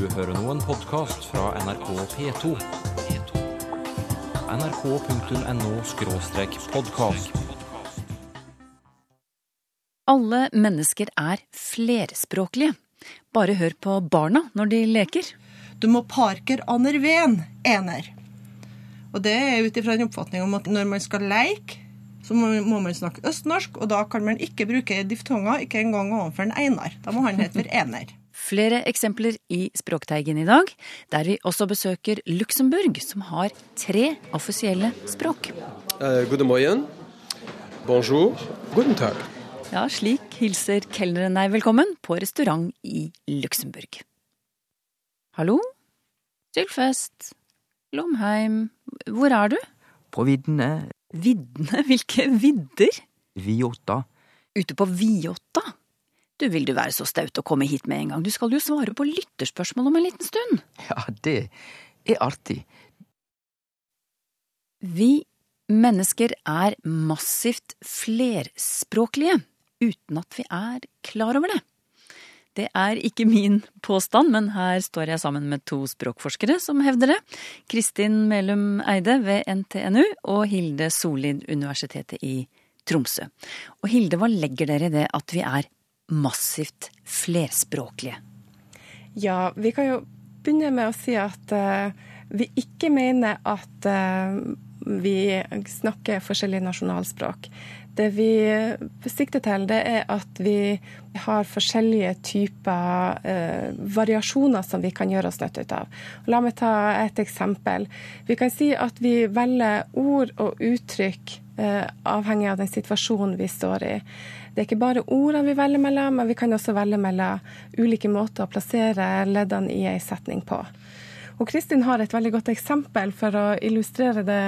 Du hører nå en podkast fra NRK P2. nrk.no-podkast. Alle mennesker er flerspråklige. Bare hør på barna når de leker. Du må parker aner ven ener. Og det er ut ifra en oppfatning om at når man skal leke, så må må man snakke østnorsk, og da kan man ikke bruke diftonger, ikke engang overfor en einar. Da må han hete for ener. Flere eksempler i Språkteigen i dag, der vi også besøker Luxembourg, som har tre offisielle språk. Uh, guten Morgen. Bonjour. Guten Tag. Ja, slik hilser kelneren deg velkommen på restaurant i Luxembourg. Hallo? Sylfest? Lomheim? Hvor er du? På viddene Viddene? Hvilke vidder? Viota. Ute på Viotta? Du, vil du være så staut å komme hit med en gang? Du skal jo svare på lytterspørsmål om en liten stund. Ja, det er artig. Vi mennesker er massivt flerspråklige, uten at vi er klar over det. Det er ikke min påstand, men her står jeg sammen med to språkforskere som hevder det. Kristin Melum Eide ved NTNU og Hilde Solid, Universitetet i Tromsø. Og Hilde, hva legger dere i det at vi er massivt flerspråklige? Ja, vi kan jo begynne med å si at uh, vi ikke mener at uh, vi snakker forskjellige nasjonalspråk. Det vi sikter til, det er at vi har forskjellige typer eh, variasjoner som vi kan gjøre oss nødt ut av. La meg ta et eksempel. Vi kan si at vi velger ord og uttrykk eh, avhengig av den situasjonen vi står i. Det er ikke bare ordene vi velger mellom, men vi kan også velge mellom ulike måter å plassere leddene i ei setning på. Og Kristin har et veldig godt eksempel for å illustrere det,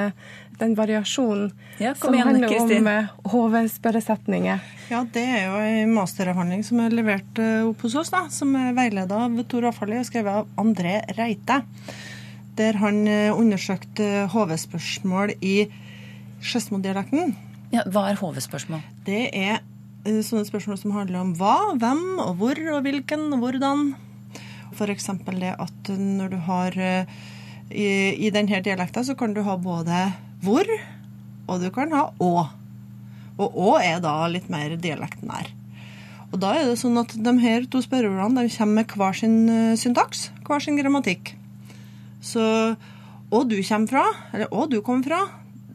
den variasjonen Ja, som igjen, handler Kristin. om eh, HV-spørresetninger. Ja, det er jo en masteravhandling som er levert eh, opp hos oss, da, som er veileda av Tor Afali og skrevet av André Reite. Der han eh, undersøkte HV-spørsmål i Skedsmo-dialekten. Ja, hva er HV-spørsmål? Det er sånne spørsmål som handler om hva, hvem, og hvor, og hvilken, og hvordan. F.eks. det at når du har eh, I, i denne dialekten så kan du ha både hvor, og du kan ha å. Og å er da litt mer dialektnær. Og da er det sånn at de her to spørreordene de kommer med hver sin eh, syntaks, hver sin grammatikk. Så å du kommer fra, eller å du kommer fra,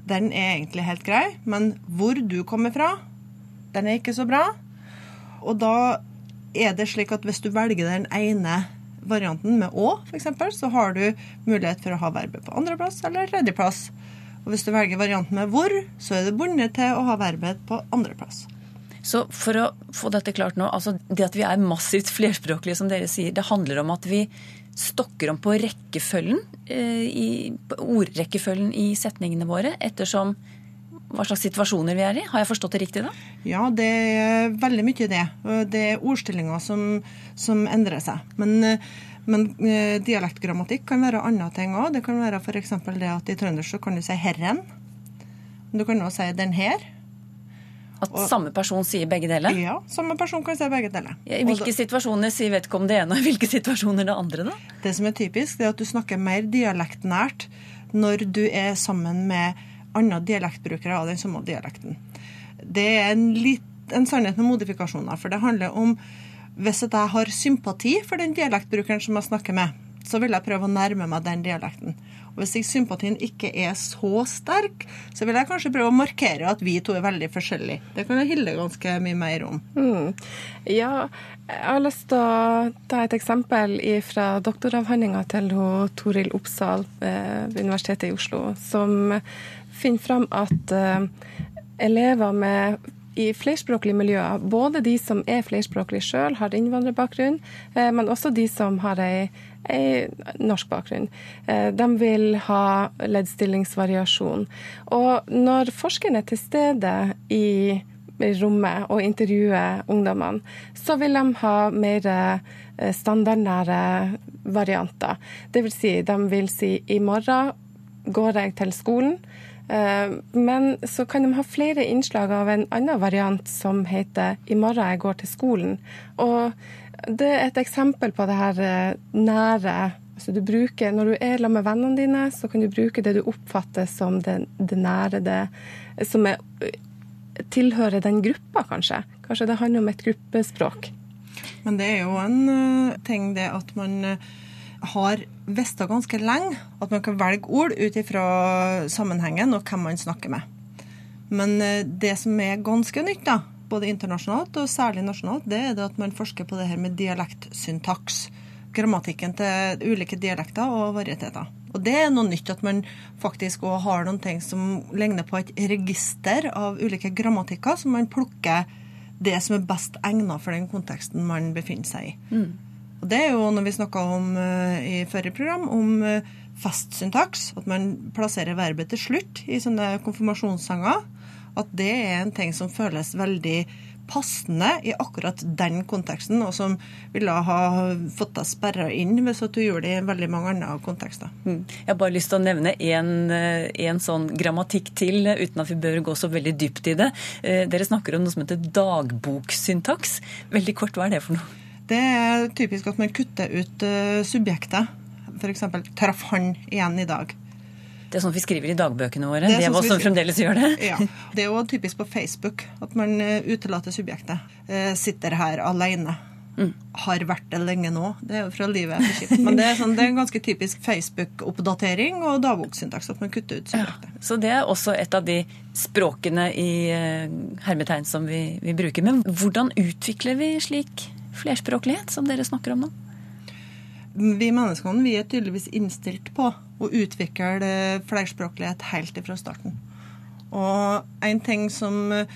den er egentlig helt grei, men hvor du kommer fra, den er ikke så bra. Og da er det slik at hvis du velger den ene varianten med å, f.eks., så har du mulighet for å ha verbet på andreplass eller tredjeplass. Og hvis du velger varianten med hvor, så er du bundet til å ha verbet på andreplass. Så for å få dette klart nå, altså det at vi er massivt flerspråklige, som dere sier, det handler om at vi stokker om på rekkefølgen, eh, i, ordrekkefølgen i setningene våre, ettersom hva slags situasjoner vi er i. Har jeg forstått det riktig da? Ja, det er veldig mye det. Det er ordstillinger som, som endrer seg. Men, men eh, dialektgrammatikk kan være andre ting òg. Det kan være f.eks. det at i trøndersk så kan du si 'herren'. Men Du kan også si 'den her'. At samme person sier begge deler? Ja, samme person kan si begge deler. I hvilke situasjoner sier vedkommende det ene, og i hvilke situasjoner det andre, da? Det som er typisk, det er at du snakker mer dialektnært når du er sammen med andre dialektbrukere av den samme dialekten. Det er en, litt, en sannhet med modifikasjoner, for det handler om hvis jeg har sympati for den dialektbrukeren som jeg snakker med, så vil jeg prøve å nærme meg den dialekten. Og Hvis sympatien ikke er så sterk, så vil jeg kanskje prøve å markere at vi to er veldig forskjellige. Det kan jeg Hilde ganske mye mer om. Mm. Ja, jeg har lyst til å ta et eksempel fra doktoravhandlinga til Toril Oppsal ved Universitetet i Oslo, som finner fram at eh, elever med i flerspråklige miljøer, både de som er flerspråklige sjøl, har innvandrerbakgrunn, eh, men også de som har ei norsk bakgrunn. Eh, de vil ha leddstillingsvariasjon. Og når forskerne er til stede i rommet og intervjuer ungdommene, så vil de ha mer eh, standardnære varianter. Vil si, de vil si i morgen går jeg til skolen. Eh, Men så kan de ha flere innslag av en annen variant som heter 'I morgen jeg går til skolen'. Og Det er et eksempel på det her eh, nære altså du bruker, Når du er sammen med vennene dine, så kan du bruke det du oppfatter som det, det nære, det som er, tilhører den gruppa, kanskje. Kanskje det handler om et gruppespråk. Men det er jo en eh, ting det at man eh, har visst ganske lenge at man kan velge ord ut ifra sammenhengen og hvem man snakker med. Men eh, det som er ganske nytt, da, både internasjonalt og særlig nasjonalt, det er det at man forsker på det her med dialektsyntaks. Grammatikken til ulike dialekter og varieteter. Og det er noe nytt at man faktisk òg har noen ting som ligner på et register av ulike grammatikker, som man plukker det som er best egnet for den konteksten man befinner seg i. Og Det er jo når vi snakka om eh, i forrige program, om uh, festsyntaks, at man plasserer verbet til slutt i sånne konfirmasjonssanger, at det er en ting som føles veldig passende i akkurat den konteksten, og som ville ha fått deg sperra inn hvis du gjorde det i veldig mange andre kontekster. Mm. Jeg har bare lyst til å nevne en, eh, en sånn grammatikk til, eh, uten at vi bør gå så veldig dypt i det. Eh, Dere snakker om noe som heter dagboksyntaks. Veldig kort, hva er det for noe? Det er typisk at man kutter ut uh, subjektet. F.eks. 'traff han igjen i dag'. Det er sånn vi skriver i dagbøkene våre. Det er Det er sånn vi som fremdeles gjør det. Ja. Det er jo typisk på Facebook at man eh, utelater subjektet. Eh, sitter her alene. Har vært det lenge nå. Det er jo fra livet. Men det er, sånn, det er en ganske typisk Facebook-oppdatering og dagboksyntaks at man kutter ut subjektet. Så det er også et av de språkene i eh, hermetegn som vi, vi bruker. Men hvordan utvikler vi slik flerspråklighet som dere snakker om nå? Vi menneskene vi er tydeligvis innstilt på å utvikle flerspråklighet helt fra starten. Og en ting som eh,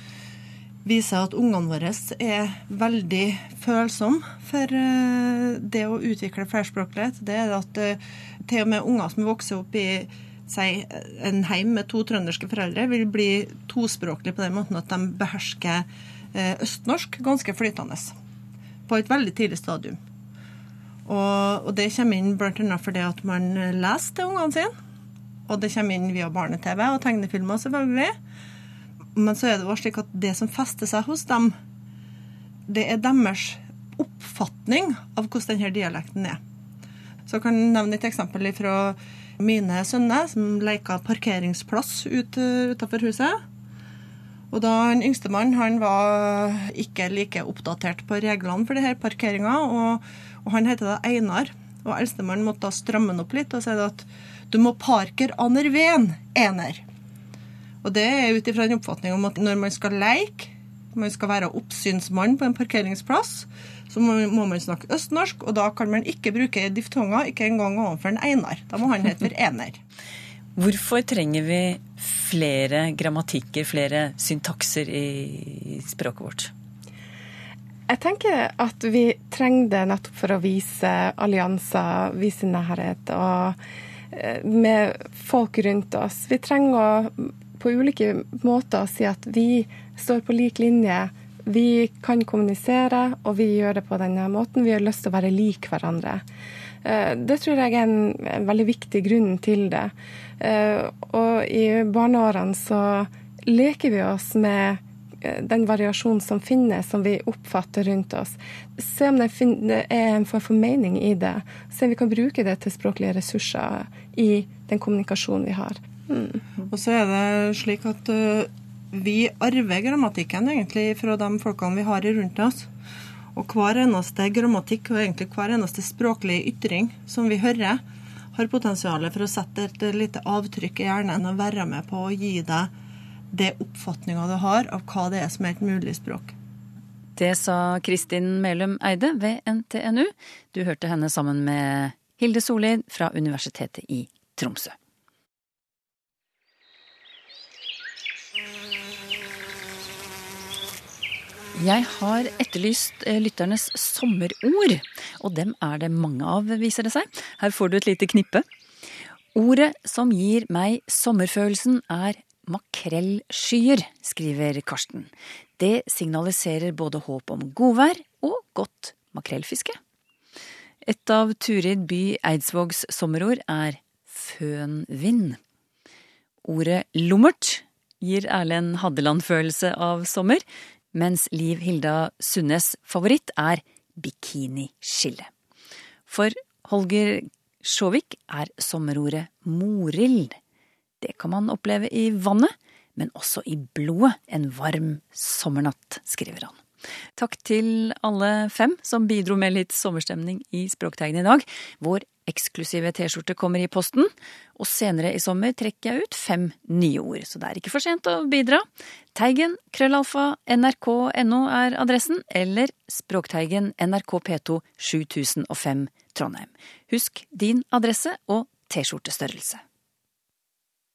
viser at ungene våre er veldig følsomme for eh, det å utvikle flerspråklighet, det er at eh, til og med unger som vokser opp i si, en heim med to trønderske foreldre, vil bli tospråklige på den måten at de behersker eh, østnorsk ganske flytende. På et veldig tidlig stadium. Og, og det kommer inn bl.a. fordi at man leser til ungene sine. Og det kommer inn via barne-TV og tegnefilmer, selvfølgelig. Men så er det også slik at det som fester seg hos dem, det er deres oppfatning av hvordan denne dialekten er. Så jeg kan nevne et eksempel fra mine sønner, som leker parkeringsplass ut, utenfor huset. Og da han yngstemann han var ikke like oppdatert på reglene for denne parkeringa, og, og han heter da Einar. Og eldstemann måtte da stramme han opp litt og si at du må parker aner ven, ener. Og det er ut ifra en oppfatning om at når man skal leke, man skal være oppsynsmann på en parkeringsplass, så må man snakke østnorsk, og da kan man ikke bruke diftonger, ikke engang overfor en Einar. Da må han hete for ener. Hvorfor trenger vi flere grammatikker, flere syntakser i språket vårt? Jeg tenker at vi trenger det nettopp for å vise allianser, vise nærhet og eh, med folk rundt oss. Vi trenger å på ulike måter si at vi står på lik linje. Vi kan kommunisere, og vi gjør det på denne måten. Vi har lyst til å være lik hverandre. Eh, Det tror jeg er en, veldig viktig grunn til det. Eh, Og i barneårene så leker vi oss med den variasjonen som finnes, som vi oppfatter rundt oss. Se om det, er en form for mening i det. Se om vi kan bruke det til språklige ressurser i den kommunikasjonen vi har. Og så er det slik at uh, vi arver grammatikken egentlig fra de folkene vi har rundt oss. Og hver eneste grammatikk og egentlig hver eneste språklige ytring som vi hører, har potensial for å sette et lite avtrykk i hjernen og være med på å gi deg det oppfatninga du har av hva det er som er et mulig språk. Det sa Kristin Melum Eide ved NTNU. Du hørte henne sammen med Hilde Solid fra Universitetet i Tromsø. Jeg har etterlyst eh, lytternes sommerord, og dem er det mange av, viser det seg. Her får du et lite knippe. Ordet som gir meg sommerfølelsen er makrellskyer, skriver Karsten. Det signaliserer både håp om godvær og godt makrellfiske. Et av Turid by Eidsvågs sommerord er fønvind. Ordet lummert gir Erlend Hadeland-følelse av sommer, mens Liv Hilda Sundnes' favoritt er bikiniskille. For Holger Sjåvik er sommerordet morild. Det kan man oppleve i vannet, men også i blodet en varm sommernatt, skriver han. Takk til alle fem som bidro med litt sommerstemning i Språkteigen i dag. Vår eksklusive T-skjorte kommer i posten, og senere i sommer trekker jeg ut fem nye ord, så det er ikke for sent å bidra. Teigen, krøllalfa, nrk.no er adressen, eller Språkteigen NRK P2 7005 Trondheim. Husk din adresse og T-skjortestørrelse.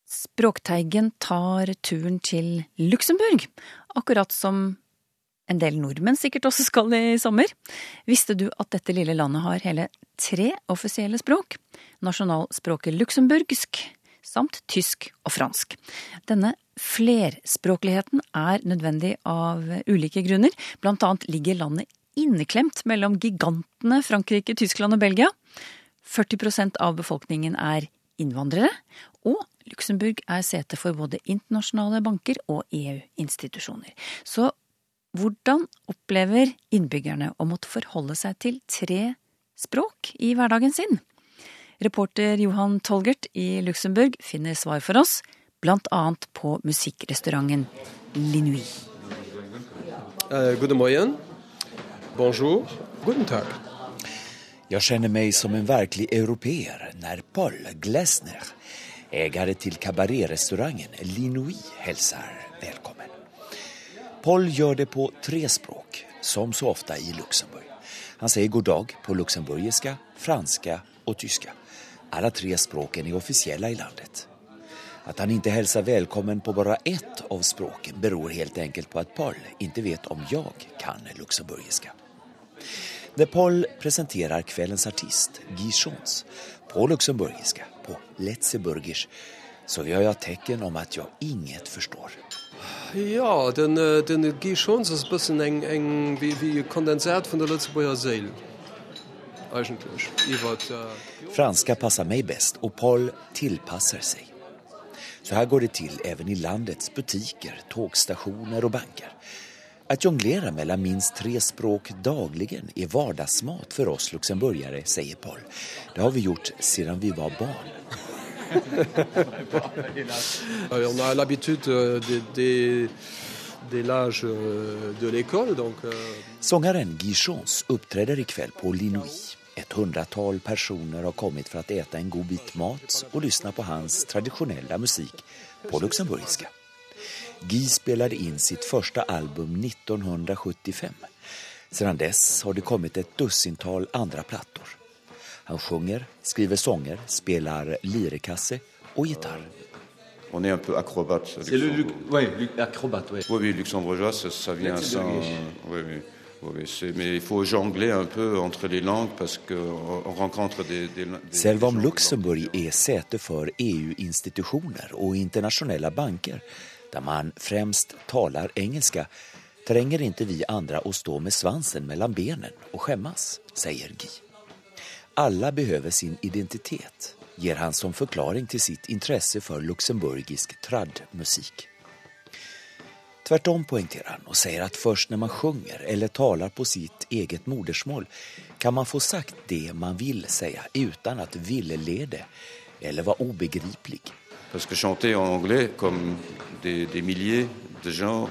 Språkteigen tar turen til Luxembourg, akkurat som en del nordmenn sikkert også skal i sommer. Visste du at dette lille landet har hele tre offisielle språk? Nasjonalspråket luxemburgsk samt tysk og fransk. Denne flerspråkligheten er nødvendig av ulike grunner. Blant annet ligger landet inneklemt mellom gigantene Frankrike, Tyskland og Belgia. 40% av befolkningen er innvandrere, og Luxembourg er sete for både internasjonale banker og EU-institusjoner. Så hvordan opplever innbyggerne å måtte forholde seg til tre språk i hverdagen sin? Reporter Johan Tolgert i Luxembourg finner svar for oss, blant annet på musikkrestauranten Linui. Uh, god morgen. Bonjour. Guten tag. Jeg kjenner meg som en virkelig europeer når Paul Glesner, ägare till kabarérestaurangen Linoui hälsar välkommen. Paul gör det på tre språk, som så ofta i Luxemburg. Han säger god dag på luxemburgiska, franska och tyska. Alla tre språken är officiella i landet. Att han inte hälsar välkommen på bara ett av språken beror helt enkelt på att Paul inte vet om jag kan luxemburgiska. När Paul presenterar kvällens artist, Guy Schons, på luxemburgiska, på letseburgers, så gör jag tecken om at jeg inget forstår. Ja, den, äh, den gir Chons ist ein bisschen eng, eng wie, wie Kondensat von der Seele. Eigentlich. Äh, Franska passer meg best, og Paul tilpasser seg. Så her går det til även i landets butiker, togstasjoner og banker. Att jonglera mellan minst tre språk dagligen är vardagsmat för oss luxemburgare, säger Paul. Det har vi gjort sedan vi var barn. On a l'habitude euh, des, des, des l'âge euh, de l'école, donc euh, Sångaren Guy Chons uppträder ikväll på Linui. Ett hundratal personer har kommit för att äta en god bit mat och lyssna på hans traditionella musik på luxemburgiska. Guy spelade in sitt första album 1975. Sedan dess har det kommit ett dussintal andra plattor. Han sjunger, skriver sånger, spelar lirekasse och gitarr. On est un peu acrobate. C'est le, Luc, ouais, Luc, acrobate, ouais. Oui, oui, luxembourgeois, ça, ça vient sans. oui, oui. Oui, oui, mais il faut jongler un peu entre les langues parce qu'on rencontre des. des, des Selv om Luxembourg är säte för EU-institutioner och internationella banker där man främst talar engelska tränger inte vi andra att stå med svansen mellan benen och skämmas, säger Guy. Alla behöver sin identitet, ger han som förklaring till sitt intresse för luxemburgisk tradmusik. Tvärtom poängterar han och säger att först när man sjunger eller talar på sitt eget modersmål kan man få sagt det man vill säga utan att vilelede eller vara obegriplig. Parce que chanter en anglais, comme des, des milliers de gens,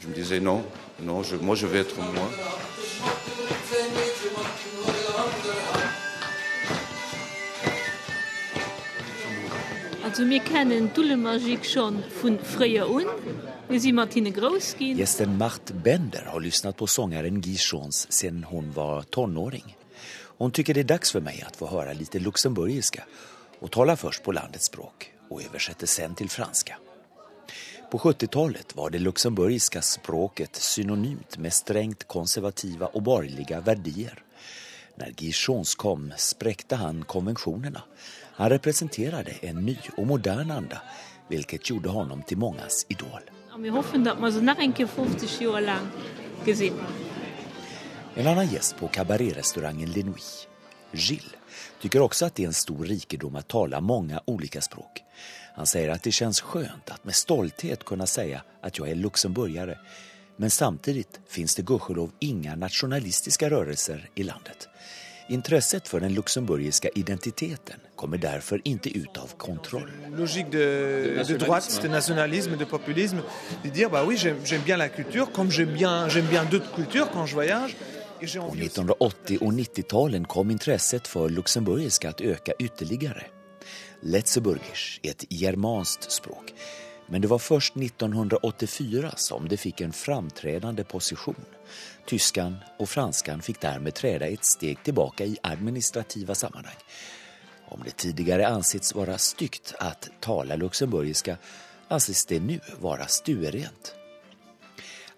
je me disais non, non, je, moi je vais être moi. Also wir kennen Dullemusik schon von früher an. Gästen Macht Bender har lyssnat på sångaren Guy Chons sedan hon var tonåring. Hon tycker det är dags för mig att få höra lite luxemburgiska och tala först på landets språk och översätter sen till franska. På 70-talet var det luxemburgiska språket synonymt med strängt konservativa och borgerliga verdier. När Guy kom spräckte han konventionerna. Han representerade en ny och modern anda, vilket gjorde honom till mångas idol. Und wir hoffen, dass wir sie 50 Jahre lang gesehen. En annan gäst på kabarérrestaurangen Lenouis, Gilles, tycker också att det är en stor rikedom att tala många olika språk. Han säger att det känns skönt att med stolthet kunna säga att jag är luxemburgare, Men samtidig finns det gudskelov inga nationalistiska rörelser i landet. Intresset för den luxemburgiska identiteten kommer därför inte ut av kontroll. Logique de, de droite, de nationalisme, de populisme, de dire bah oui, j'aime bien la culture, comme j'aime bien, bien d'autres cultures quand je voyage. På 1980 och 90-talen kom intresset för luxemburgiska att öka ytterligare. Letzeburgisch är ett germanskt språk. Men det var først 1984 som det fikk en framtredende posisjon. Tyskan og franskan fikk dermed træde et steg tilbake i administrative sammenheng. Om det tidligere ansetts være stygt at tale luxemburgisk, anses det nå være stuerent.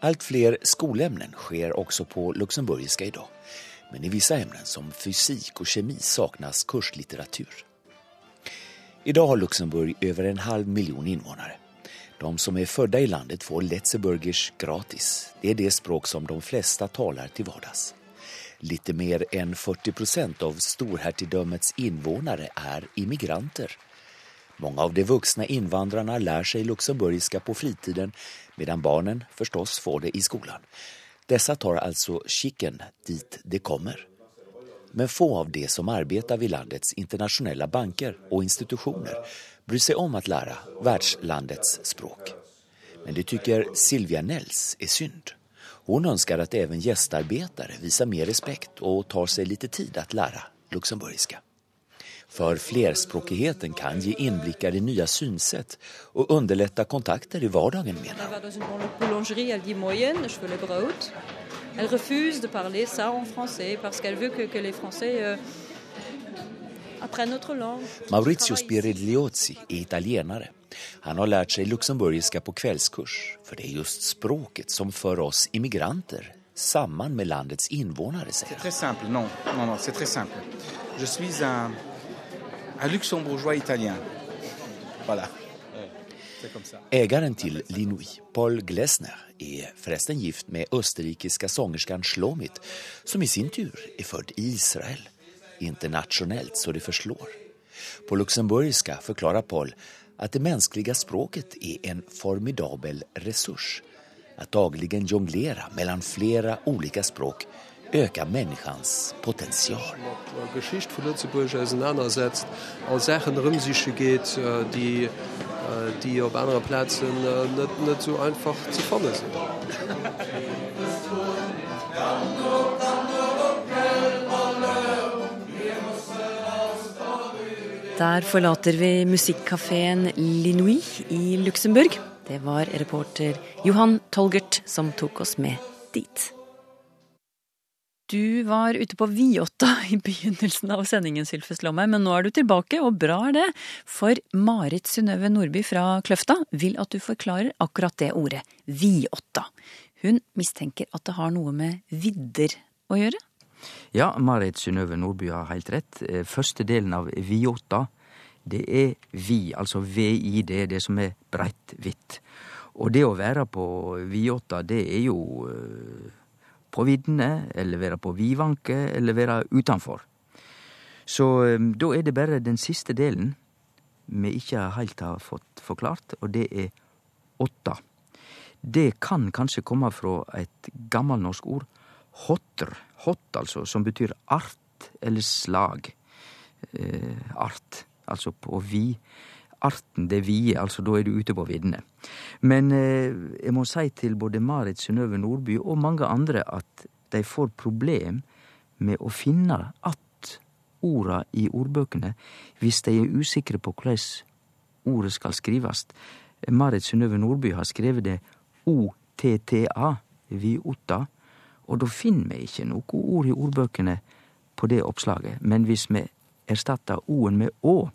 Allt fler skolämnen sker också på luxemburgiska idag. Men i vissa ämnen som fysik och kemi saknas kurslitteratur. Idag har Luxemburg över en halv miljon invånare. De som är födda i landet får Letzeburgisch gratis. Det är det språk som de flesta talar till vardags. Lite mer än 40 procent av storhertigdömets invånare är immigranter. Många av de vuxna invandrarna lär sig luxemburgiska på fritiden medan barnen förstås får det i skolan. Dessa tar alltså chicken dit de kommer. Men få av de som arbetar vid landets internationella banker och institutioner bryr sig om att lära världslandets språk. Men det tycker Silvia Nels är synd. Hon önskar att även gästarbetare visar mer respekt och tar sig lite tid att lära luxemburgiska. För flerspråkigheten kan ge inblickar i nya synsätt och underlätta kontakter i vardagen menar hon. Elle refuse de parler ça en français parce qu'elle veut que, que les Français euh, apprennent notre langue. Maurizio Spirigliozzi är italienare. Han har lärt sig luxemburgiska på kvällskurs, för det är just språket som för oss immigranter samman med landets invånare, säger han. C'est très simple, non, non, non, c'est très simple. Je suis un, un luxembourgeois italien. Voilà. Ägaren till Linui, Paul Glesner, är förresten gift med österrikiska sångerskan Shlomit som i sin tur är född i Israel. Internationellt så det förslår. På luxemburgiska förklarar Paul att det mänskliga språket är en formidabel resurs. Att dagligen jonglera mellan flera olika språk ökar människans potential. Geschichte von Lützeburg auseinandersetzt, als Sachen rum sich geht, die die op andere Plätzen net, net so einfach zu fanne sind. Der forlater vi musikkafeen Linouis i Luxembourg. Det var reporter Johan Tolgert som tok oss med dit. Du var ute på Viotta i begynnelsen av sendingen, Sylfes Lomheim, men nå er du tilbake, og bra er det. For Marit Synnøve Nordby fra Kløfta vil at du forklarer akkurat det ordet, Viotta. Hun mistenker at det har noe med vidder å gjøre? Ja, Marit Synnøve Nordby har helt rett. Eh, første delen av Viotta, det er vi, altså VID, det som er breitt hvitt. Og det å være på Viotta, det er jo eh, på viddene, eller være på vidvanke, eller være utenfor. Så um, da er det bare den siste delen vi ikke heilt har fått forklart, og det er åtta. Det kan kanskje komme fra et gammelnorsk ord, hotter, hott altså, som betyr art eller slag. Eh, art, altså på vid arten det vide, altså da er du ute på viddene. Men eh, jeg må si til både Marit Synnøve Nordby og mange andre at de får problem med å finne att orda i ordbøkene hvis de er usikre på hvordan ordet skal skrives. Marit Synnøve Nordby har skrevet det OTTA, vi otta, og da finner vi ikke noe ord i ordbøkene på det oppslaget. Men hvis vi erstatter O-en med Å,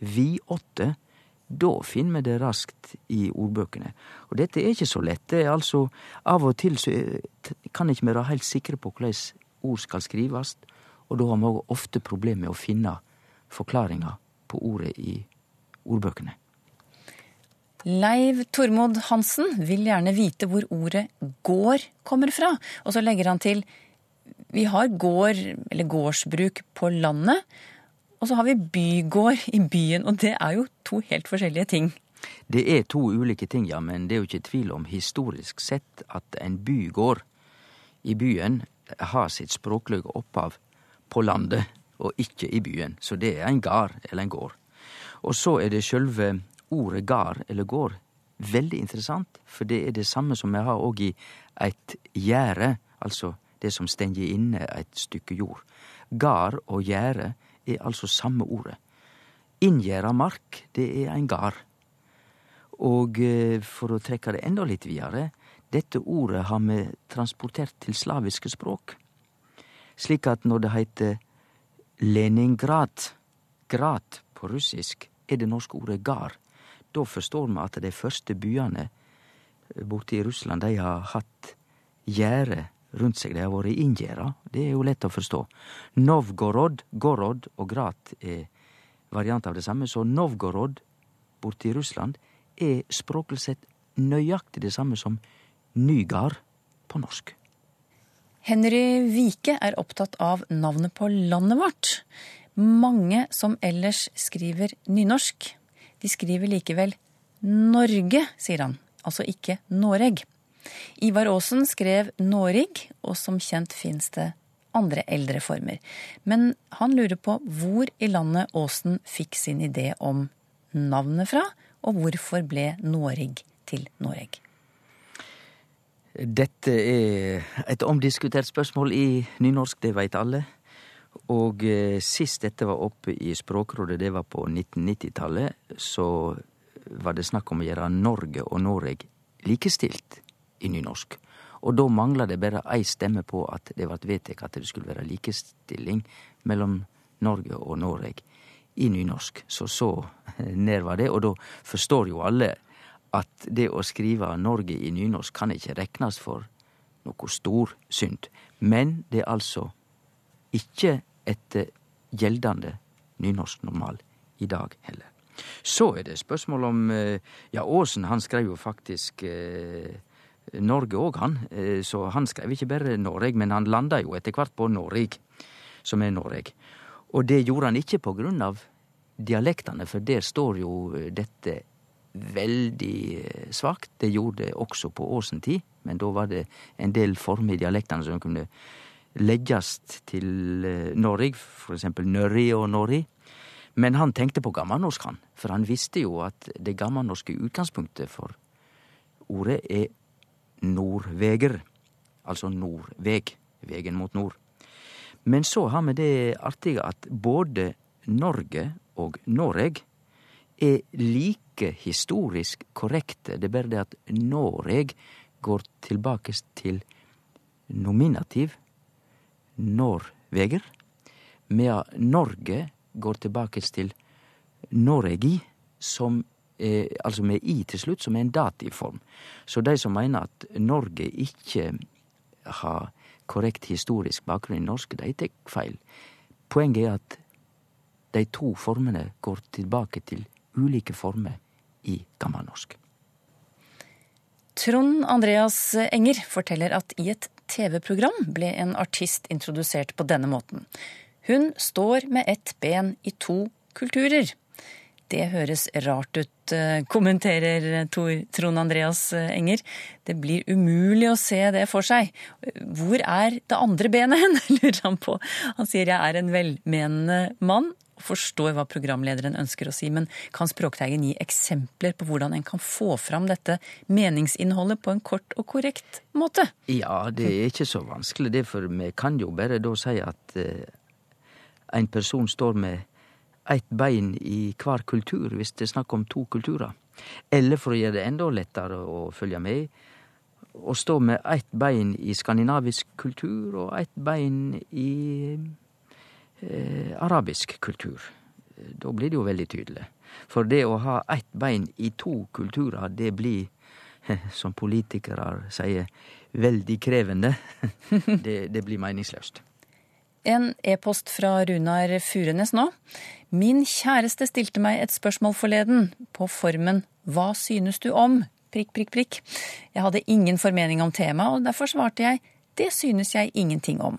vi åtte, da finner vi det raskt i ordbøkene. Og dette er ikke så lett. Det er altså Av og til så kan ikke vi være helt sikre på hvordan ord skal skrives, og da har vi ofte problemer med å finne forklaringa på ordet i ordbøkene. Leiv Tormod Hansen vil gjerne vite hvor ordet gård kommer fra, og så legger han til vi har gård, eller gårdsbruk, på landet, og så har vi bygård i byen, og det er jo to helt forskjellige ting. Det er to ulike ting, ja, men det er jo ikke tvil om historisk sett at en bygård i byen har sitt språkløye opphav på landet og ikke i byen. Så det er en gard eller en gård. Og så er det sjølve ordet gard eller gård veldig interessant, for det er det samme som vi har òg i eit gjerde, altså det som stenger inne eit stykke jord. Gard og gjerde er altså samme ordet. Inngjerda mark, det er ein gard. Og eh, for å trekke det enda litt videre, dette ordet har vi transportert til slaviske språk. Slik at når det heiter Leningrad, grad på russisk, er det norske ordet gard. Da forstår me at de første byane borte i Russland, de har hatt gjerde rundt seg. De har vært inngjerda. Det er jo lett å forstå. Novgorod, Gorod og Grat er variant av det samme. Så Novgorod borte i Russland er språklig sett nøyaktig det samme som Nygard på norsk. Henry Vike er opptatt av navnet på landet vårt. Mange som ellers skriver nynorsk, de skriver likevel Norge, sier han, altså ikke Noreg. Ivar Aasen skrev «Norig», og som kjent fins det andre eldre former. Men han lurer på hvor i landet Aasen fikk sin idé om navnet fra, og hvorfor ble «Norig» til Noreg? Dette er et omdiskutert spørsmål i nynorsk, det veit alle. Og eh, sist dette var oppe i Språkrådet, det var på 1990-tallet, så var det snakk om å gjøre Norge og Noreg likestilt i nynorsk. Og da mangla det bare ei stemme på at det vart vedteke at det skulle være likestilling mellom Norge og Noreg i nynorsk. Så så ned var det, og da forstår jo alle at det å skrive Norge i nynorsk kan ikke reknes for noe stor synd. Men det er altså ikke etter gjeldende nynorsk normal i dag heller. Så er det spørsmål om eh, Ja, Aasen han skrev jo faktisk eh, Norge òg, han. Eh, så han skrev ikke bare Noreg, men han landa jo etter hvert på Noreg, som er Noreg. Og det gjorde han ikke på grunn av dialektene, for der står jo dette veldig eh, svakt. Det gjorde det også på Åsen tid, men da var det en del former i dialektene som kunne leggjast til eh, Noreg, for eksempel Nørri og Nori. Men han tenkte på gammelnorsk, han, for han visste jo at det gammelnorske utgangspunktet for ordet er Nordveger, altså nordveg, vegen mot nord. Men så har vi det artige at både Norge og Noreg er like historisk korrekte. Det er bare det at Noreg går tilbake til nominativ Norveger, medan Norge går tilbake til Noregi, som er, altså med i til slutt, som er en dativform. Så de som mener at Norge ikke har korrekt historisk bakgrunn i norsk, de tar feil. Poenget er at de to formene går tilbake til ulike former i gammelnorsk. Trond Andreas Enger forteller at i et TV-program ble en artist introdusert på denne måten. Hun står med ett ben i to kulturer. Det høres rart ut, kommenterer kommenterer Trond Andreas Enger. Det blir umulig å se det for seg. Hvor er det andre benet hen, lurer han på. Han sier jeg er en velmenende mann og forstår hva programlederen ønsker å si, men kan Språkteigen gi eksempler på hvordan en kan få fram dette meningsinnholdet på en kort og korrekt måte? Ja, det er ikke så vanskelig, det, for vi kan jo bare da si at uh, en person står med ett bein i hver kultur, hvis det er snakk om to kulturer. Eller for å gjøre det enda lettere å følge med, å stå med eitt bein i skandinavisk kultur og eitt bein i eh, arabisk kultur. Da blir det jo veldig tydelig. For det å ha eitt bein i to kulturer, det blir, som politikere sier, veldig krevende. det, det blir meningsløst. En e-post fra Runar Furenes nå. Min kjæreste stilte meg et spørsmål forleden på formen Hva synes du om? prikk, prikk, prikk. Jeg hadde ingen formening om temaet, og derfor svarte jeg det synes jeg ingenting om.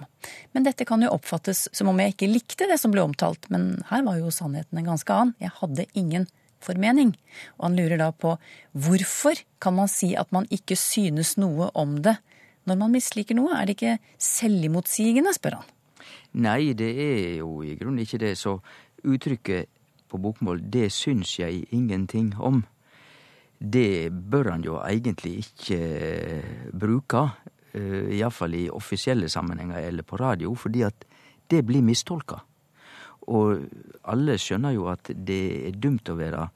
Men dette kan jo oppfattes som om jeg ikke likte det som ble omtalt, men her var jo sannheten en ganske annen. Jeg hadde ingen formening. Og han lurer da på hvorfor kan man si at man ikke synes noe om det når man misliker noe? Er det ikke selvimotsigende, spør han. Nei, det er jo i grunnen ikke det. Så uttrykket på bokmål 'det syns jeg ingenting om', det bør han jo egentlig ikke eh, bruke. Eh, Iallfall i offisielle sammenhenger eller på radio, fordi at det blir mistolka. Og alle skjønner jo at det er dumt å være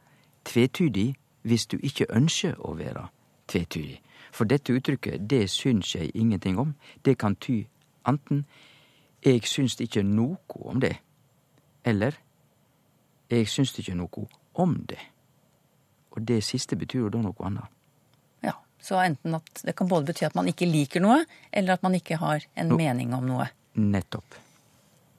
tvetydig hvis du ikke ønsker å være tvetydig. For dette uttrykket 'det syns jeg ingenting om', det kan ty anten 'jeg syns ikke noe om det', eller 'jeg syns ikke noe om det'. Og det siste betyr jo da noe annet. Ja, Så enten at det kan både bety at man ikke liker noe, eller at man ikke har en no. mening om noe. Nettopp.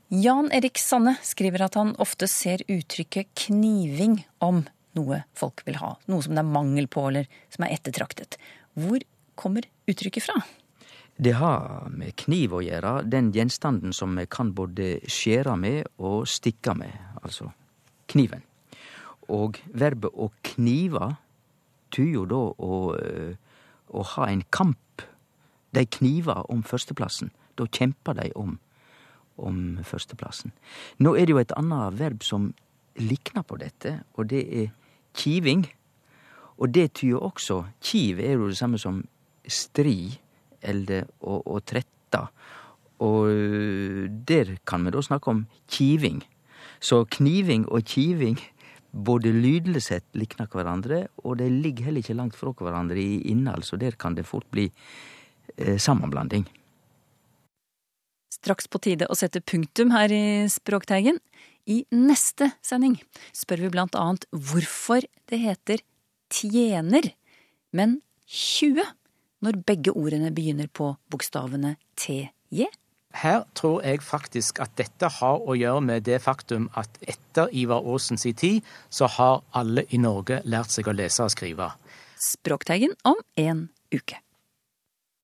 Jan Erik Sanne skriver at han ofte ser uttrykket kniving om noe folk vil ha. Noe som det er mangel på, eller som er ettertraktet. Hvor kommer uttrykket fra? Det har med kniv å gjøre, den gjenstanden som vi kan både skjære med og stikke med, altså kniven. Og verbet å knive tyder jo da å, eh, å ha en kamp. De kniver om førsteplassen. Da kjemper de om, om førsteplassen. Nå er det jo et annet verb som likner på dette, og det er kiving. Og det tyder også Kiv er jo det samme som stri eller og, og tretta. Og øh, der kan vi da snakke om kiving. Så kniving og kiving både lydlig sett likner hverandre, og de ligger heller ikke langt fra hverandre i innhold, så der kan det fort bli eh, sammenblanding. Straks på tide å sette punktum her i Språkteigen. I neste sending spør vi blant annet hvorfor det heter tjener, men 20 når begge ordene begynner på bokstavene TJ? Her tror jeg faktisk at dette har å gjøre med det faktum at etter Ivar Aasens tid, så har alle i Norge lært seg å lese og skrive. Språkteigen om en uke.